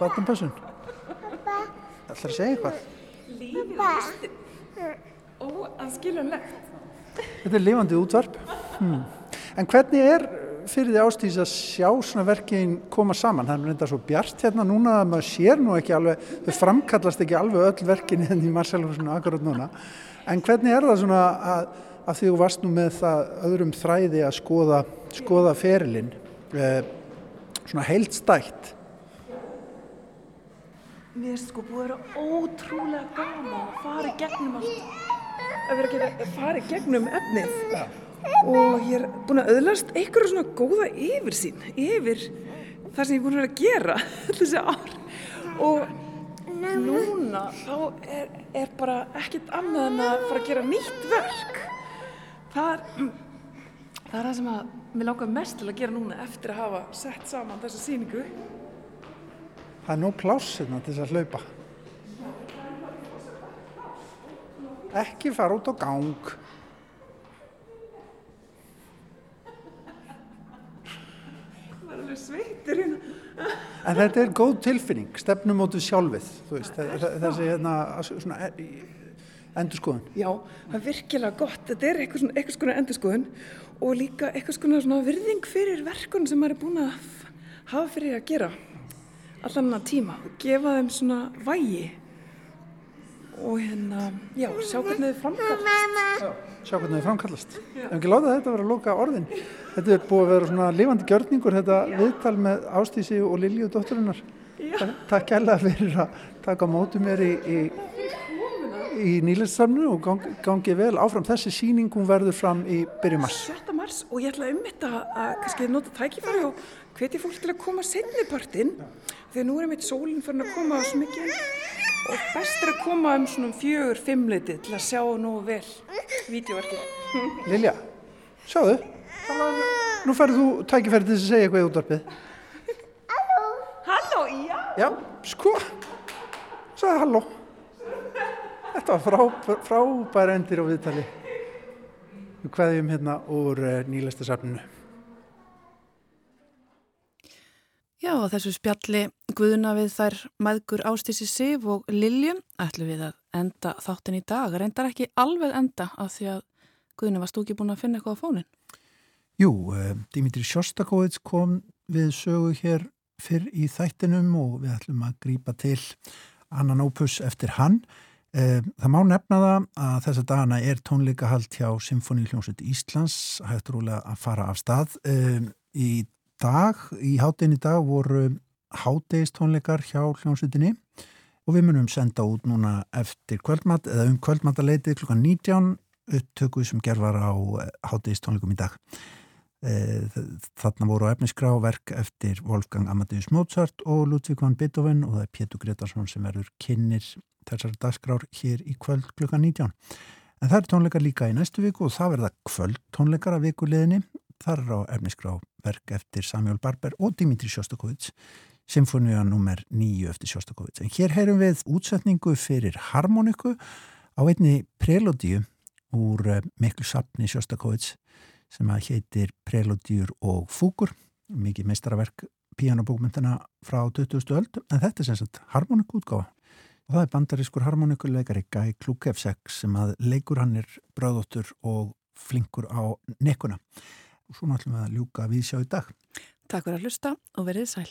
batnapössun. Það ætlar að segja eitthvað. Lífið á listin. Ó, að skiljanlegt. Þetta er lifandi útvarp. Hmm. En hvernig er fyrir því ástýrs að sjá svona verkin koma saman? Það er reynda svo bjart hérna núna að maður sér nú ekki alveg, þau framkallast ekki alveg öll verkin hérna í Marcelhúsinu akkurat núna. En hvernig er það svona að, að því þú varst nú með það öðrum þræði að skoða, skoða ferilinn, eh, svona heilt stætt? Mér er sko búið að vera ótrúlega gaman að fara gegnum allt. Að vera að fara gegnum efnið. Já. Og ég er búin að öðlast einhverju svona góða yfir sín, yfir það sem ég er búin að vera að gera þessi ár. Og núna þá er, er bara ekkert annað en að fara að gera nýtt verk. Það er, það er það sem að mér langar mest til að gera núna eftir að hafa sett saman þessa síningu. Það er nóg pláss hérna til þess að hlaupa. Ekki fara út á gang. Það er alveg sveitur hérna. En þetta er góð tilfinning, stefnumótu sjálfið, þú veist, þessi hérna, svona endur skoðun. Já, það er virkilega gott. Þetta er eitthvað svona, eitthvað svona endur skoðun og líka eitthvað svona, svona virðing fyrir verkun sem maður er búin að hafa fyrir að gera allan annan tíma og gefa þeim svona vægi og hérna, já, sjá hvernig þau framkallast. Sjá hvernig þau framkallast. Ef ekki láta þetta vera að loka orðin. Þetta er búið að vera svona lifandi gjörningur, þetta viðtal með Ástísi og Lilju dótturinnar. Takk kærlega fyrir að taka mótu mér í, í, í nýlistannu og gang, gangi vel áfram. Þessi síning hún verður fram í byrjum mars. 7. mars og ég ætla um þetta að kannski nota tækifæri og hvetja fólk til að koma setnipartinn þegar nú er einmitt sólinn fyrir að koma á smikið og best er að koma um svona fjögur, fimmleiti til að sjá nógu vel vídeoverkið. Lilja, sjáðu, nú færðu þú tækifæri til þess að segja eitthvað í útvarpið. Halló, já! Já, sko, sagði halló. Þetta var frá, frábær endir á viðtali. Við hvaðjum hérna úr uh, nýlesta safninu. Já, þessu spjalli guðuna við þær maðgur Ástísi Sif og Liljum ætlum við að enda þáttin í dag. Reyndar ekki alveg enda af því að guðuna varst þú ekki búin að finna eitthvað á fónin? Jú, uh, Dimitri Sjostakovits kom við sögu hér fyrr í þættinum og við ætlum að grípa til annan ópus eftir hann. Uh, það má nefna það að þessa dagana er tónleikahald hjá Symfóníuljónsut Íslands hægt rúlega að fara af stað. Uh, í dag, í hátinn í dag voru hátegistónleikar hjá hljónsutinni og við munum senda út núna eftir kvöldmatt eða um kvöldmattaleiti klukkan 19 upptöku sem gerð var á hátegistónleikum í dag. Þarna voru á efnisgrá verk eftir Wolfgang Amadeus Mozart og Ludvig van Beethoven og það er Pétur Gretarsson sem verður kynir þessar dagsgrár hér í kvöld klukkan 19. En það er tónleikar líka í næstu viku og það verða kvöldtónleikar af vikuleginni. Það er á efnisgrá verk eftir Samuel Barber og Dimitri Sjostakovits, symfónia nr. 9 eftir Sjostakovits. En hér heyrum við útsetningu fyrir harmoniku á einni prelodíu úr miklu sapni Sjostakovits sem að heitir Prelodíur og fúkur, mikið meistaraverk píanobúkmyndina frá 20. öld, en þetta er sem sagt harmonikútgáfa. Og það er bandarískur harmonikuleikari Guy Klukevsek sem að leikur hann er bráðóttur og flinkur á nekkuna. Og svo náttúrulega ljúka við sjá í dag. Takk fyrir að hlusta og verið sæl.